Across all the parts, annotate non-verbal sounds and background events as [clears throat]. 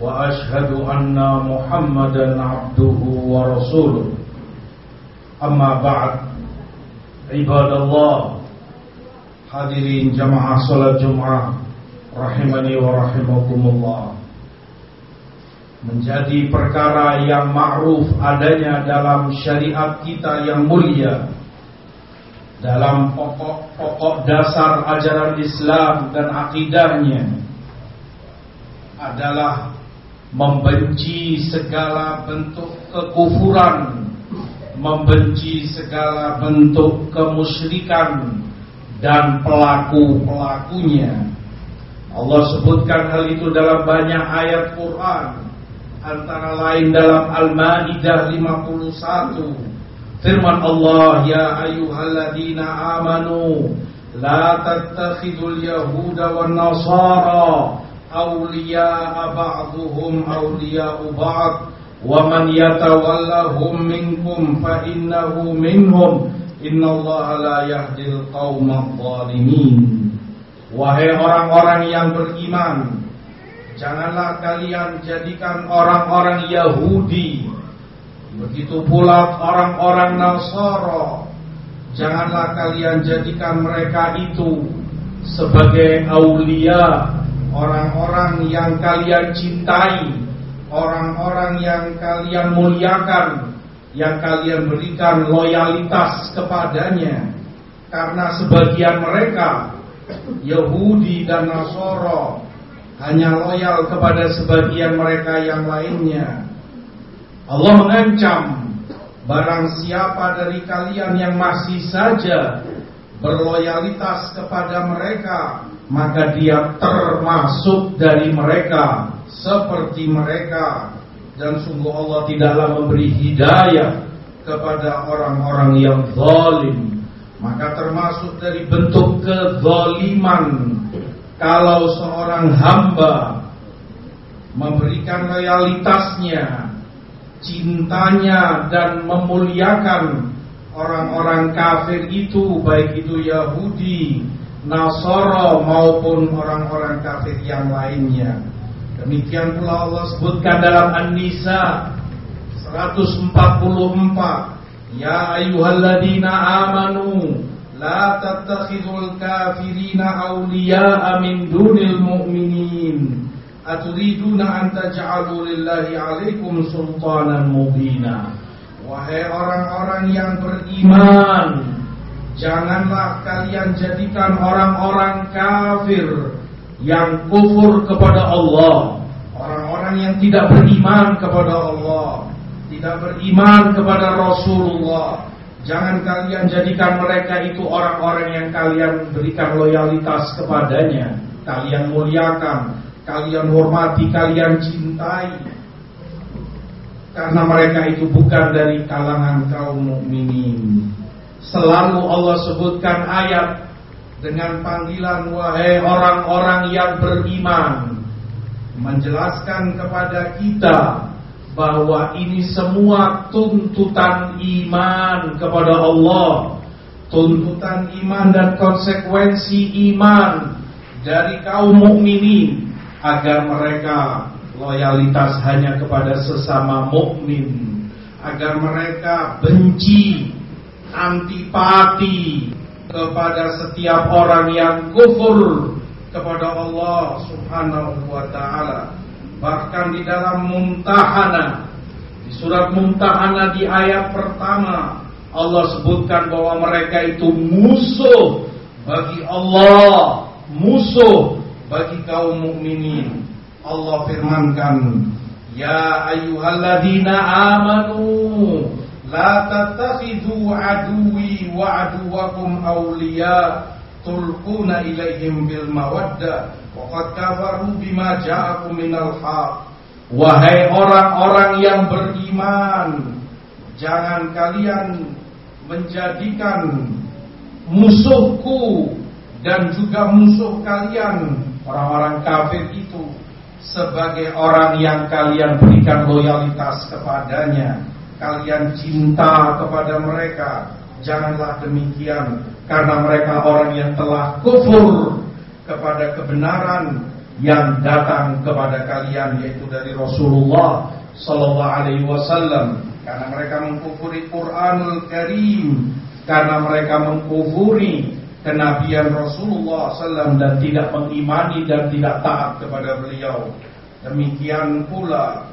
وأشهد أن محمدا عبده ورسوله أما بعد عباد الله Hadirin jamaah salat Jumat rahimani wa rahimakumullah. Menjadi perkara yang ma'ruf adanya dalam syariat kita yang mulia. Dalam pokok-pokok dasar ajaran Islam dan akidahnya adalah membenci segala bentuk kekufuran, membenci segala bentuk kemusyrikan dan pelaku-pelakunya. Allah sebutkan hal itu dalam banyak ayat Quran, antara lain dalam Al-Maidah 51. Firman Allah, "Ya ayyuhalladzina amanu, la tattakhidul yahuda wan nasara ba'dhum awliya'u ba'd, wa man yatawallahum minkum fa innahu minhum." Innallaha la yahdil qaumadh zalimin. Wahai orang-orang yang beriman, janganlah kalian jadikan orang-orang Yahudi begitu pula orang-orang Nasara. Janganlah kalian jadikan mereka itu sebagai aulia, orang-orang yang kalian cintai, orang-orang yang kalian muliakan yang kalian berikan loyalitas kepadanya. Karena sebagian mereka Yahudi dan Nasoro hanya loyal kepada sebagian mereka yang lainnya. Allah mengancam barang siapa dari kalian yang masih saja berloyalitas kepada mereka maka dia termasuk dari mereka seperti mereka. Dan sungguh Allah tidaklah memberi hidayah kepada orang-orang yang zalim. Maka termasuk dari bentuk kezaliman. Kalau seorang hamba memberikan loyalitasnya cintanya dan memuliakan orang-orang kafir itu baik itu Yahudi Nasara maupun orang-orang kafir yang lainnya. Demikian pula Allah sebutkan dalam An-Nisa 144 Ya ayyuhalladzina amanu La tattakhidul kafirina awliya'a min dunil mu'minin. Aturiduna an taj'alu lillahi alaikum sultanan mubina. Wahai orang-orang yang beriman Janganlah kalian jadikan orang-orang kafir yang kufur kepada Allah, orang-orang yang tidak beriman kepada Allah, tidak beriman kepada Rasulullah. Jangan kalian jadikan mereka itu orang-orang yang kalian berikan loyalitas kepadanya, kalian muliakan, kalian hormati, kalian cintai. Karena mereka itu bukan dari kalangan kaum mukminin. Selalu Allah sebutkan ayat dengan panggilan wahai orang-orang yang beriman menjelaskan kepada kita bahwa ini semua tuntutan iman kepada Allah. Tuntutan iman dan konsekuensi iman dari kaum mukminin agar mereka loyalitas hanya kepada sesama mukmin agar mereka benci antipati kepada setiap orang yang kufur kepada Allah Subhanahu wa taala. Bahkan di dalam Mumtahana di surat Mumtahana di ayat pertama Allah sebutkan bahwa mereka itu musuh bagi Allah, musuh bagi kaum mukminin. Allah firmankan, "Ya ayyuhalladzina amanu La tattakhidhu aduwi wa aduwakum awliya tulquna ilaihim bil mawaddah wa qad kafaru bima ja'akum Wahai orang-orang yang beriman Jangan kalian menjadikan musuhku dan juga musuh kalian orang-orang kafir itu sebagai orang yang kalian berikan loyalitas kepadanya, kalian cinta kepada mereka. Janganlah demikian karena mereka orang yang telah kufur kepada kebenaran yang datang kepada kalian yaitu dari Rasulullah sallallahu alaihi wasallam karena mereka mengkufuri Quranul Karim karena mereka mengkufuri kenabian Rasulullah SAW dan tidak mengimani dan tidak taat kepada beliau. Demikian pula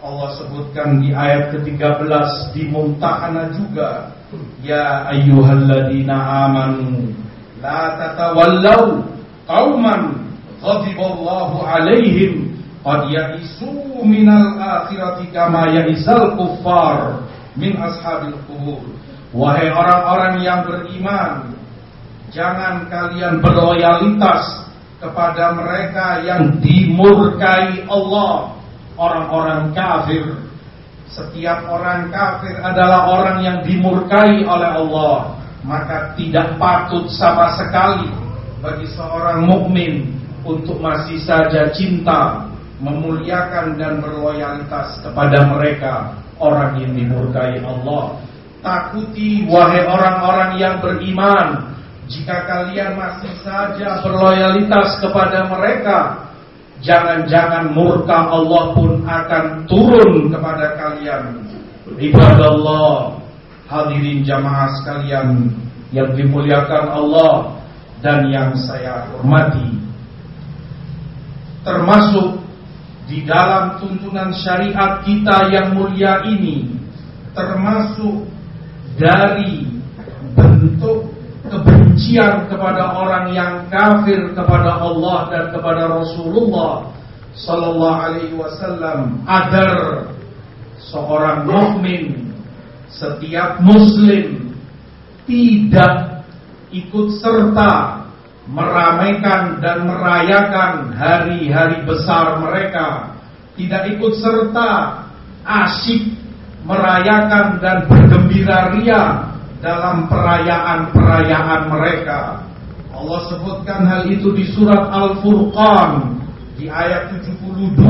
Allah sebutkan di ayat ke-13 di Mumtahana juga, ya ayyuhalladzina amanu la tatawallau qauman ghadiballahu alaihim qad ya'isu minal akhirati kama ya'isal kuffar min ashabil qubur. Wahai orang-orang yang beriman, jangan kalian berloyalitas kepada mereka yang dimurkai Allah, orang-orang kafir. Setiap orang kafir adalah orang yang dimurkai oleh Allah, maka tidak patut sama sekali bagi seorang mukmin untuk masih saja cinta, memuliakan dan berloyalitas kepada mereka orang yang dimurkai Allah Takuti wahai orang-orang yang beriman Jika kalian masih saja berloyalitas kepada mereka Jangan-jangan murka Allah pun akan turun kepada kalian. Ibadah Allah Hadirin jamaah sekalian Yang dimuliakan Allah Dan yang saya hormati. Termasuk di dalam tuntunan syariat kita yang mulia ini Termasuk dari bentuk kebencian kepada orang yang kafir kepada Allah dan kepada Rasulullah sallallahu alaihi wasallam agar seorang mukmin setiap muslim tidak ikut serta meramaikan dan merayakan hari-hari besar mereka tidak ikut serta asyik merayakan dan bergembira ria dalam perayaan-perayaan mereka. Allah sebutkan hal itu di surat Al-Furqan di ayat 72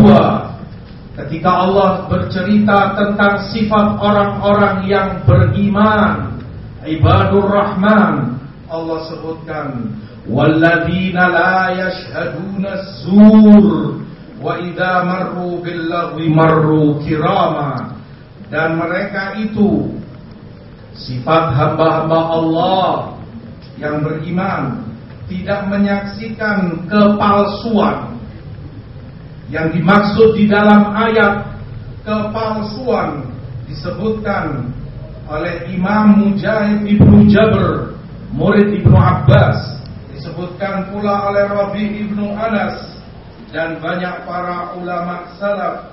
ketika Allah bercerita tentang sifat orang-orang yang beriman ibadur rahman Allah sebutkan walladzina la yashhaduna zur wa idza marru bil marru kirama dan mereka itu sifat hamba-hamba Allah yang beriman tidak menyaksikan kepalsuan. Yang dimaksud di dalam ayat kepalsuan disebutkan oleh Imam Mujahid Ibnu Jabr murid Ibnu Abbas. Disebutkan pula oleh Rabi Ibnu Anas dan banyak para ulama salaf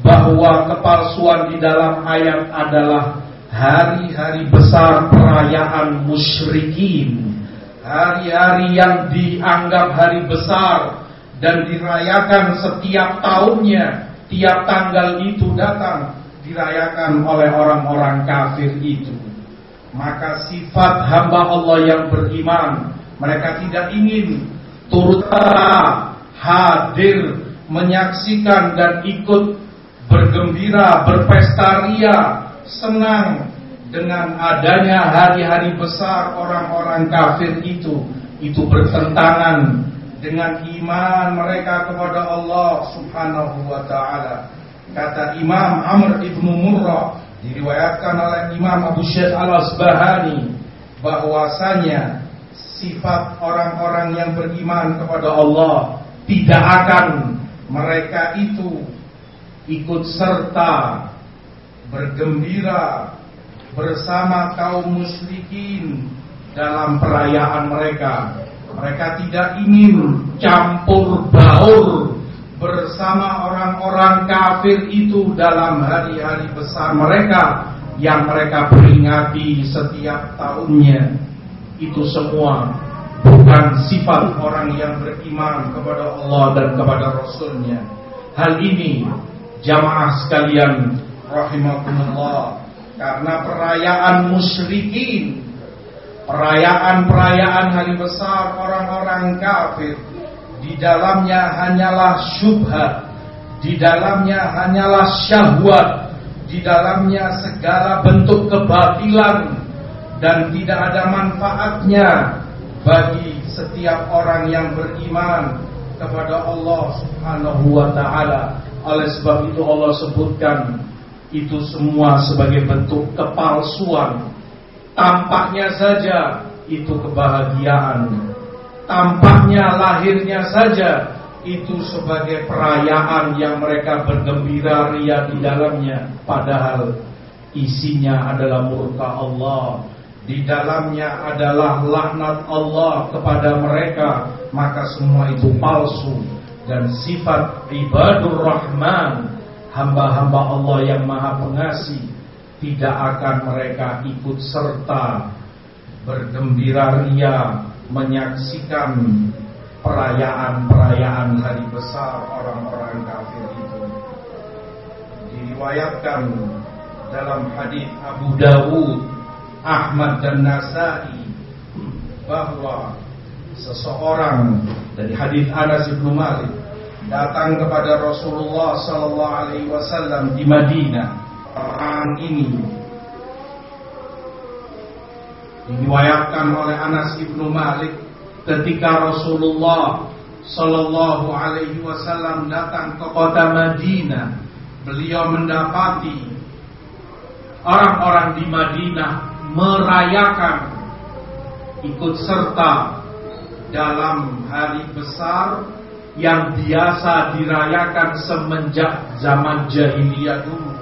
bahwa kepalsuan di dalam ayat adalah hari-hari besar perayaan musyrikin. Hari-hari yang dianggap hari besar dan dirayakan setiap tahunnya, tiap tanggal itu datang dirayakan oleh orang-orang kafir itu. Maka sifat hamba Allah yang beriman, mereka tidak ingin turut hadir menyaksikan dan ikut bergembira, berpesta ria, senang dengan adanya hari-hari besar orang-orang kafir itu. Itu bertentangan dengan iman mereka kepada Allah Subhanahu wa taala. Kata Imam Amr ibnu Murrah diriwayatkan oleh Imam Abu Syekh Al-Asbahani bahwasanya sifat orang-orang yang beriman kepada Allah tidak akan mereka itu ikut serta bergembira bersama kaum musyrikin dalam perayaan mereka. Mereka tidak ingin campur baur bersama orang-orang kafir itu dalam hari-hari besar mereka yang mereka peringati setiap tahunnya. Itu semua bukan sifat orang yang beriman kepada Allah dan kepada Rasulnya. Hal ini jamaah sekalian rahimakumullah karena perayaan musyrikin, perayaan-perayaan hari besar orang-orang kafir, di dalamnya hanyalah syubhat, di dalamnya hanyalah syahwat, di dalamnya segala bentuk kebatilan dan tidak ada manfaatnya bagi setiap orang yang beriman kepada Allah Subhanahu wa taala. Oleh sebab itu Allah sebutkan itu semua sebagai bentuk kepalsuan. Tampaknya saja itu kebahagiaan. Tampaknya lahirnya saja itu sebagai perayaan yang mereka bergembira ria di dalamnya. Padahal isinya adalah murka Allah. Di dalamnya adalah laknat Allah kepada mereka. Maka semua itu palsu. Dan sifat ibadur rahman hamba-hamba Allah yang maha pengasih tidak akan mereka ikut serta bergembira ria menyaksikan perayaan-perayaan hari besar orang-orang kafir itu. Diriwayatkan dalam hadis Abu Dawud, Ahmad dan Nasai bahwa seseorang dari hadis Anas bin Malik datang kepada Rasulullah sallallahu alaihi wasallam di Madinah. Orang ini diriwayatkan oleh Anas ibnu Malik ketika Rasulullah sallallahu alaihi wasallam datang ke kota Madinah. Beliau mendapati orang-orang di Madinah merayakan ikut serta dalam hari besar yang biasa dirayakan semenjak zaman jahiliyah dulu.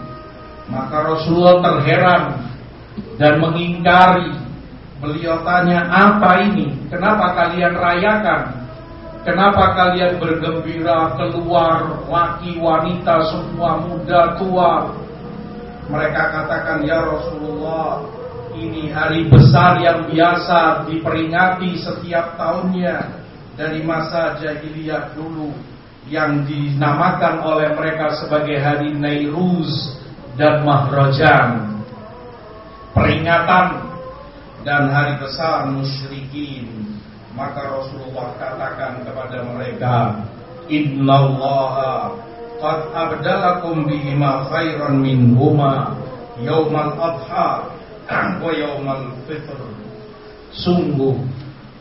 Maka Rasulullah terheran dan mengingkari. Beliau tanya, apa ini? Kenapa kalian rayakan? Kenapa kalian bergembira keluar laki wanita semua muda tua? Mereka katakan, ya Rasulullah, ini hari besar yang biasa diperingati setiap tahunnya dari masa jahiliyah dulu yang dinamakan oleh mereka sebagai hari Nairuz dan Mahrajan. Peringatan dan hari besar musyrikin. Maka Rasulullah katakan kepada mereka innallaha qad abdalakum bihima khairan minhuma yaumal adha wa yaumal fitr. Sungguh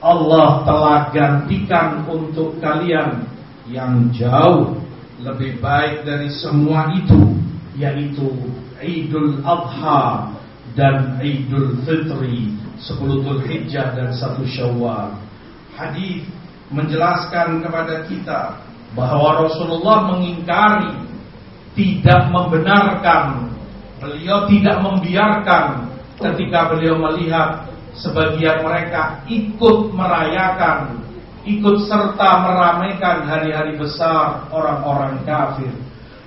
Allah telah gantikan untuk kalian yang jauh lebih baik dari semua itu yaitu Idul Adha dan Idul Fitri 10 Dzulhijjah dan 1 Syawal. Hadis menjelaskan kepada kita bahwa Rasulullah mengingkari tidak membenarkan beliau tidak membiarkan ketika beliau melihat sebagian mereka ikut merayakan, ikut serta meramaikan hari-hari besar orang-orang kafir.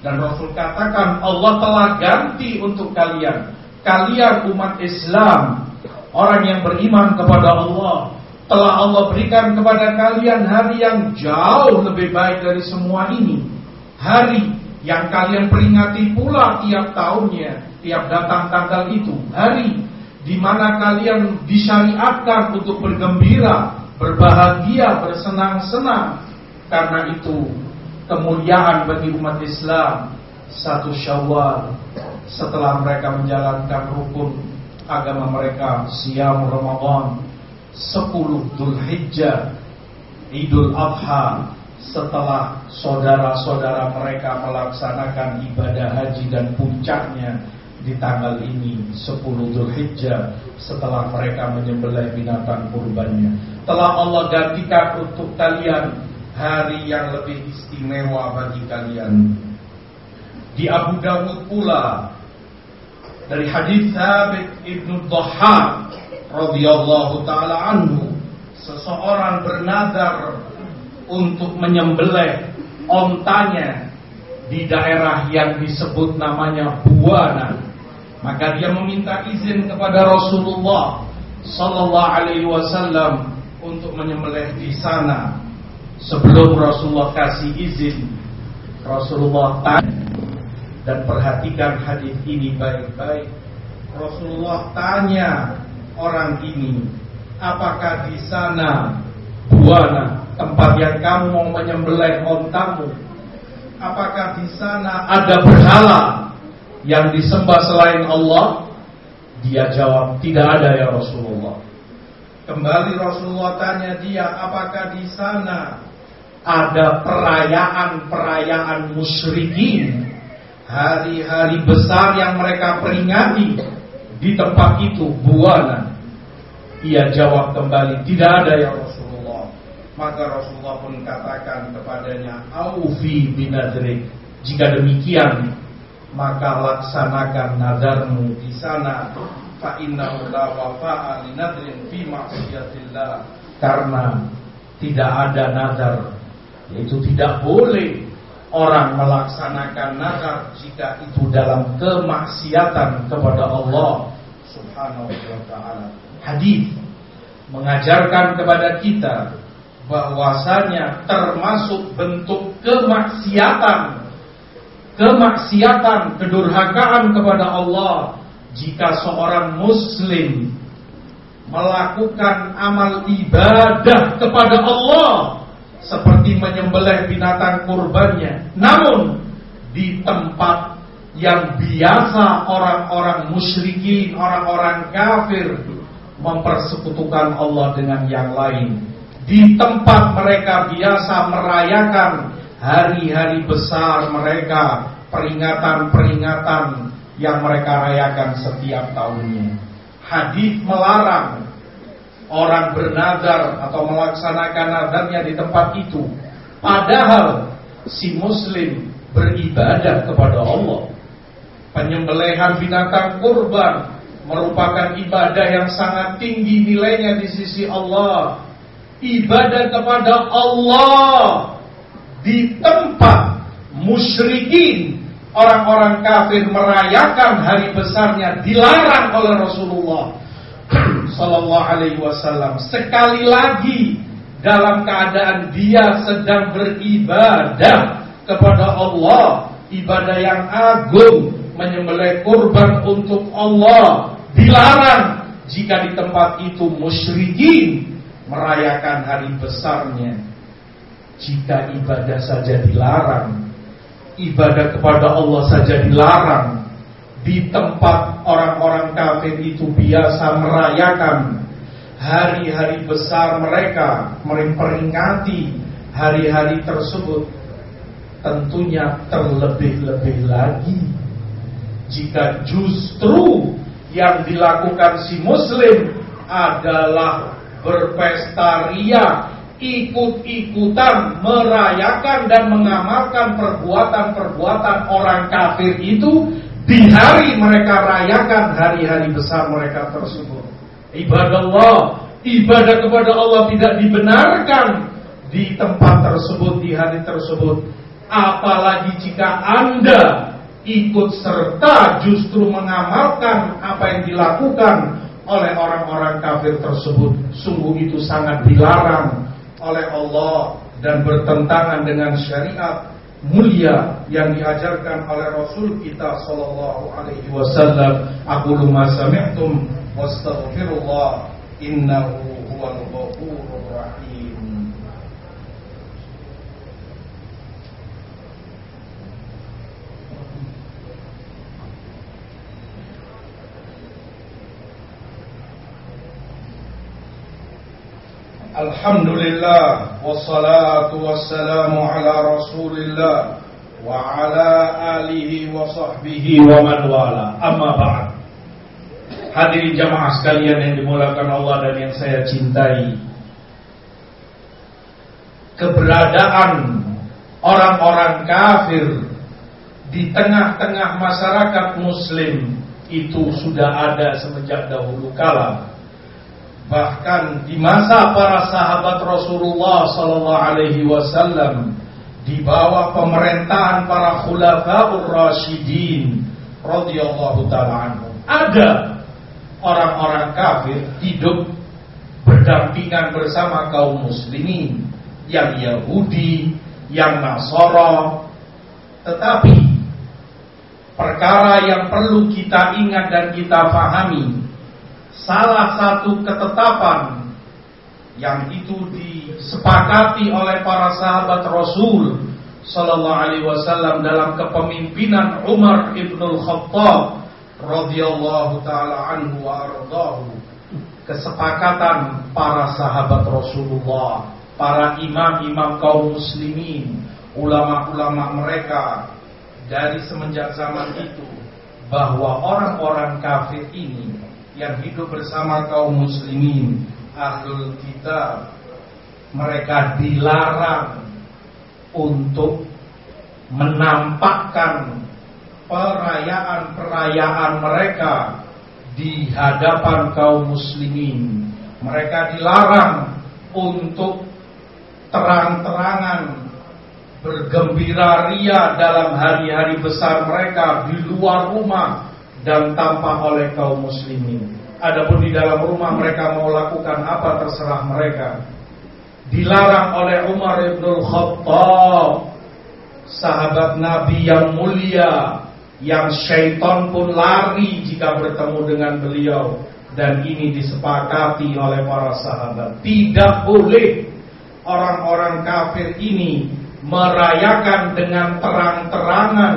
Dan Rasul katakan Allah telah ganti untuk kalian. Kalian umat Islam, orang yang beriman kepada Allah, telah Allah berikan kepada kalian hari yang jauh lebih baik dari semua ini. Hari yang kalian peringati pula tiap tahunnya, tiap datang tanggal itu. Hari di mana kalian disyariatkan untuk bergembira, berbahagia, bersenang-senang. Karena itu kemuliaan bagi umat Islam satu Syawal setelah mereka menjalankan rukun agama mereka siam Ramadan 10 Dzulhijjah Idul Adha setelah saudara-saudara mereka melaksanakan ibadah haji dan puncaknya di tanggal ini 10 Dzulhijjah setelah mereka menyembelih binatang kurbannya. Telah Allah gantikan untuk kalian hari yang lebih istimewa bagi kalian. Di Abu Dawud pula dari hadis Thabit Ibnu Dhahhak radhiyallahu taala anhu seseorang bernazar untuk menyembelih ontanya di daerah yang disebut namanya Buana maka dia meminta izin kepada Rasulullah sallallahu alaihi wasallam untuk menyembelih di sana. Sebelum Rasulullah kasih izin, Rasulullah tanya dan perhatikan hadis ini baik-baik. Rasulullah tanya orang ini, apakah di sana buana tempat yang kamu mau menyembelih ontamu? Apakah di sana ada berhala yang disembah selain Allah? Dia jawab, tidak ada ya Rasulullah. Kembali Rasulullah tanya dia, apakah di sana ada perayaan-perayaan musyrikin, hari-hari besar yang mereka peringati di tempat itu buana. Ia jawab kembali, tidak ada ya Rasulullah. Maka Rasulullah pun katakan kepadanya, Aufi binadrik. Jika demikian, maka laksanakan nadarmu di sana fa innahu la fi karena tidak ada nazar yaitu tidak boleh orang melaksanakan nazar jika itu dalam kemaksiatan kepada Allah Subhanahu wa taala. Hadis mengajarkan kepada kita bahwasanya termasuk bentuk kemaksiatan kemaksiatan kedurhakaan kepada Allah jika seorang muslim melakukan amal ibadah kepada Allah seperti menyembelih binatang kurbannya namun di tempat yang biasa orang-orang musyrikin, orang-orang kafir mempersekutukan Allah dengan yang lain. Di tempat mereka biasa merayakan hari-hari besar mereka, peringatan-peringatan yang mereka rayakan setiap tahunnya. Hadis melarang orang bernazar atau melaksanakan nazarnya di tempat itu. Padahal si muslim beribadah kepada Allah. Penyembelihan binatang kurban merupakan ibadah yang sangat tinggi nilainya di sisi Allah. Ibadah kepada Allah di tempat musyrikin orang-orang kafir merayakan hari besarnya dilarang oleh Rasulullah [clears throat] Sallallahu Alaihi Wasallam. Sekali lagi dalam keadaan dia sedang beribadah kepada Allah ibadah yang agung menyembelih kurban untuk Allah dilarang. Jika di tempat itu musyrikin merayakan hari besarnya jika ibadah saja dilarang ibadah kepada Allah saja dilarang di tempat orang-orang kafir itu biasa merayakan hari-hari besar mereka memperingati hari-hari tersebut tentunya terlebih-lebih lagi. Jika justru yang dilakukan si muslim adalah berpesta ria ikut-ikutan merayakan dan mengamalkan perbuatan-perbuatan orang kafir itu di hari mereka rayakan hari-hari besar mereka tersebut. Ibadah Allah, ibadah kepada Allah tidak dibenarkan di tempat tersebut, di hari tersebut. Apalagi jika Anda ikut serta justru mengamalkan apa yang dilakukan oleh orang-orang kafir tersebut. Sungguh itu sangat dilarang oleh Allah dan bertentangan dengan syariat mulia yang diajarkan oleh Rasul kita sallallahu alaihi wasallam. Aku luma sami'tum wastaghfirullah innahu huwal ghafurur Alhamdulillah Wassalatu wassalamu ala rasulillah Wa ala alihi wa sahbihi wa man wala. Amma ba'd. Hadirin jamaah sekalian yang dimulakan Allah dan yang saya cintai. Keberadaan orang-orang kafir Di tengah-tengah masyarakat muslim Itu sudah ada semenjak dahulu kala Bahkan di masa para sahabat Rasulullah sallallahu alaihi wasallam di bawah pemerintahan para khulafaur rasyidin radhiyallahu taala anhum ada orang-orang kafir hidup berdampingan bersama kaum muslimin yang Yahudi, yang Nasara tetapi perkara yang perlu kita ingat dan kita pahami. Salah satu ketetapan yang itu disepakati oleh para sahabat Rasul sallallahu alaihi wasallam dalam kepemimpinan Umar ibnul Khattab radhiyallahu taala anhu wa kesepakatan para sahabat Rasulullah, para imam-imam kaum muslimin, ulama-ulama mereka dari semenjak zaman itu bahwa orang-orang kafir ini yang hidup bersama kaum muslimin ahlul kitab mereka dilarang untuk menampakkan perayaan-perayaan mereka di hadapan kaum muslimin. Mereka dilarang untuk terang-terangan bergembira ria dalam hari-hari besar mereka di luar rumah dan tanpa oleh kaum muslimin. Adapun di dalam rumah mereka mau lakukan apa terserah mereka. Dilarang oleh Umar ibn Khattab, sahabat Nabi yang mulia, yang syaitan pun lari jika bertemu dengan beliau. Dan ini disepakati oleh para sahabat. Tidak boleh orang-orang kafir ini merayakan dengan terang-terangan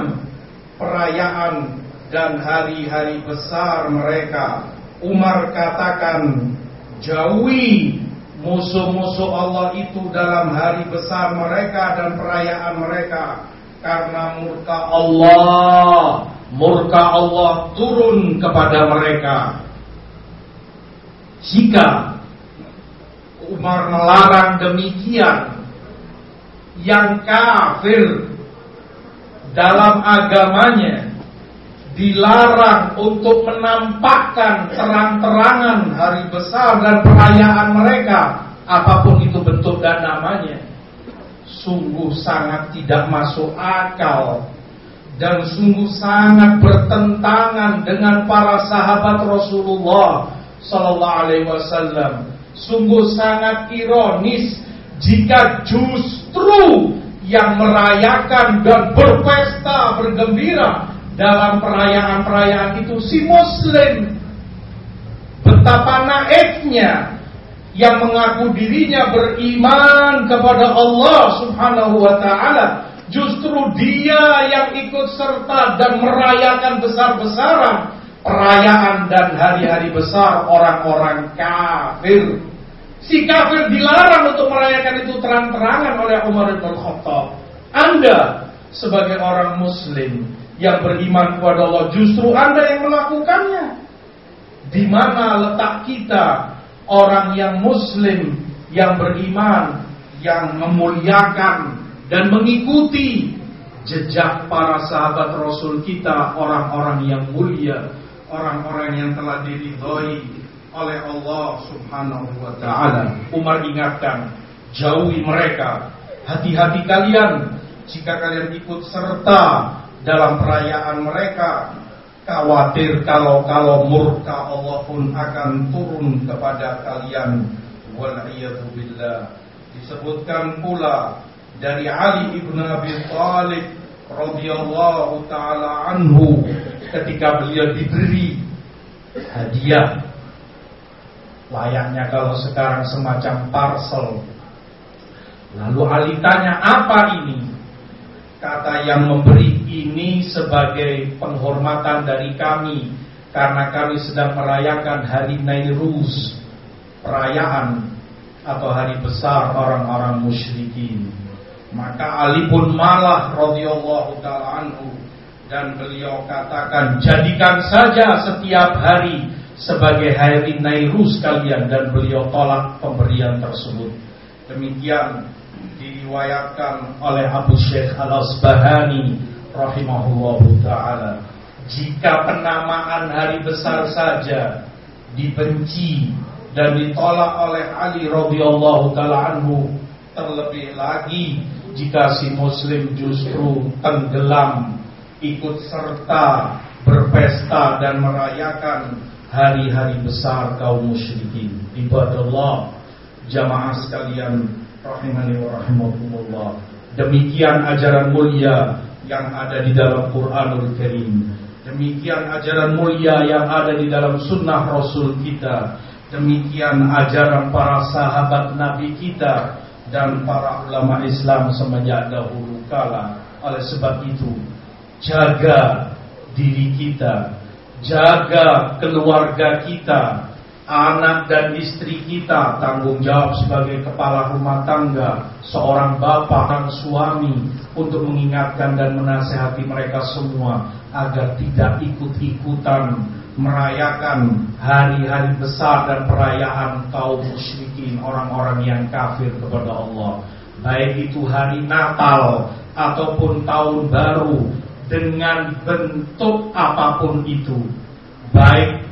perayaan dan hari-hari besar mereka. Umar katakan, jauhi musuh-musuh Allah itu dalam hari besar mereka dan perayaan mereka karena murka Allah, murka Allah turun kepada mereka. Jika Umar melarang demikian, yang kafir dalam agamanya dilarang untuk menampakkan terang-terangan hari besar dan perayaan mereka apa pun itu bentuk dan namanya sungguh sangat tidak masuk akal dan sungguh sangat bertentangan dengan para sahabat Rasulullah sallallahu alaihi wasallam. Sungguh sangat ironis jika justru yang merayakan dan berpesta bergembira dalam perayaan-perayaan itu si muslim betapa naifnya yang mengaku dirinya beriman kepada Allah Subhanahu wa taala justru dia yang ikut serta dan merayakan besar-besaran perayaan dan hari-hari besar orang-orang kafir Si kafir dilarang untuk merayakan itu terang-terangan oleh Umar bin Khattab. Anda sebagai orang muslim yang beriman kepada Allah justru Anda yang melakukannya. Di mana letak kita orang yang muslim yang beriman yang memuliakan dan mengikuti jejak para sahabat Rasul kita orang-orang yang mulia, orang-orang yang telah diridhoi oleh Allah Subhanahu wa taala. Umar ingatkan, jauhi mereka. Hati-hati kalian jika kalian ikut serta dalam perayaan mereka. Khawatir kalau-kalau murka Allah pun akan turun kepada kalian. Wal'iyadzubillah. Disebutkan pula dari Ali ibn Abi Thalib radhiyallahu taala anhu ketika beliau diberi hadiah Layaknya kalau sekarang semacam parcel. Lalu Ali tanya, apa ini? Kata yang memberi ini sebagai penghormatan dari kami karena kami sedang merayakan hari Nairuz, perayaan atau hari besar orang-orang musyrikin. Maka Ali pun malah radhiyallahu taala anhu dan beliau katakan jadikan saja setiap hari sebagai hari Nairus kalian dan beliau tolak pemberian tersebut. Demikian diriwayatkan oleh Abu Syekh Al-Asbahani rahimahullah taala. Jika penamaan hari besar saja dibenci dan ditolak oleh Ali radhiyallahu taala anhu, terlebih lagi jika si muslim justru tenggelam ikut serta berpesta dan merayakan hari-hari besar kaum musyrikin. Ibadallah, jamaah sekalian rahimani wa rahimakumullah. Demikian ajaran mulia yang ada di dalam Quranul Karim. Demikian ajaran mulia yang ada di dalam sunnah Rasul kita. Demikian ajaran para sahabat Nabi kita dan para ulama Islam semenjak dahulu kala. Oleh sebab itu, jaga diri kita, jaga keluarga kita, anak dan istri kita tanggung jawab sebagai kepala rumah tangga, seorang bapak dan suami untuk mengingatkan dan menasehati mereka semua agar tidak ikut-ikutan merayakan hari-hari besar dan perayaan kaum musyrikin orang-orang yang kafir kepada Allah. Baik itu hari Natal ataupun tahun baru dengan bentuk apa pun itu baik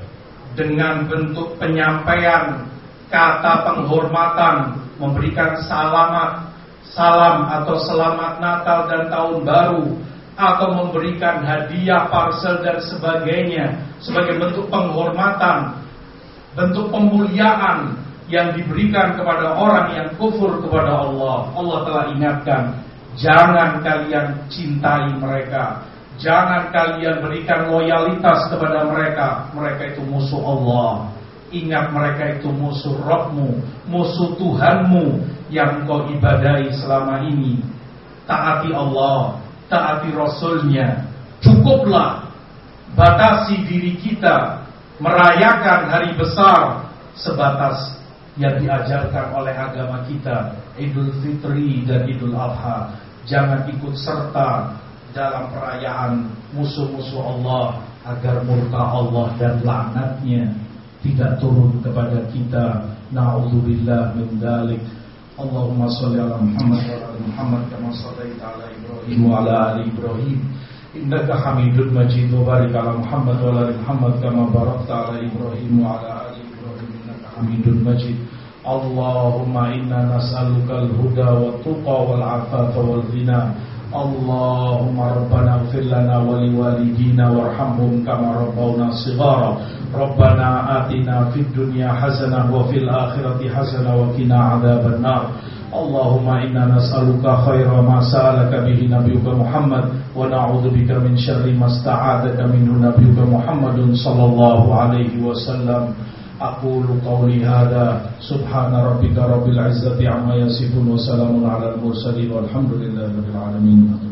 dengan bentuk penyampaian kata penghormatan, memberikan salamat, salam atau selamat Natal dan Tahun Baru, atau memberikan hadiah, parcel dan sebagainya sebagai bentuk penghormatan, bentuk pemuliaan yang diberikan kepada orang yang kufur kepada Allah. Allah telah ingatkan, jangan kalian cintai mereka, Jangan kalian berikan loyalitas kepada mereka. Mereka itu musuh Allah. Ingat mereka itu musuh Rabbmu, musuh Tuhanmu yang kau ibadahi selama ini. Taati Allah, taati Rasulnya. Cukuplah batasi diri kita merayakan hari besar sebatas yang diajarkan oleh agama kita, Idul Fitri dan Idul Adha. Jangan ikut serta dalam perayaan musuh-musuh Allah agar murka Allah dan laknatnya tidak turun kepada kita. Nauzubillah min dzalik. Allahumma shalli ala Muhammad wa ala Muhammad kama shallaita ala Ibrahim wa ala ali Ibrahim. Innaka Hamidul Majid wa barik ala Muhammad wa ala Muhammad kama barakta ala Ibrahim wa ala ali Ibrahim innaka Hamidul Majid. Allahumma inna nas'aluka al-huda wa tuqa wal afafa wal ghina. اللهم ربنا اغفر لنا ولوالدينا وارحمهم كما ربونا صغارا. ربنا آتنا في الدنيا حسنة وفي الآخرة حسنة وقنا عذاب النار. اللهم إنا نسألك خير ما سألك به نبيك محمد ونعوذ بك من شر ما استعاذك منه نبيك محمد صلى الله عليه وسلم. أقول قولي هذا. سبحان ربك رب العزة عما يصفون وسلام على المرسلين والحمد لله رب العالمين.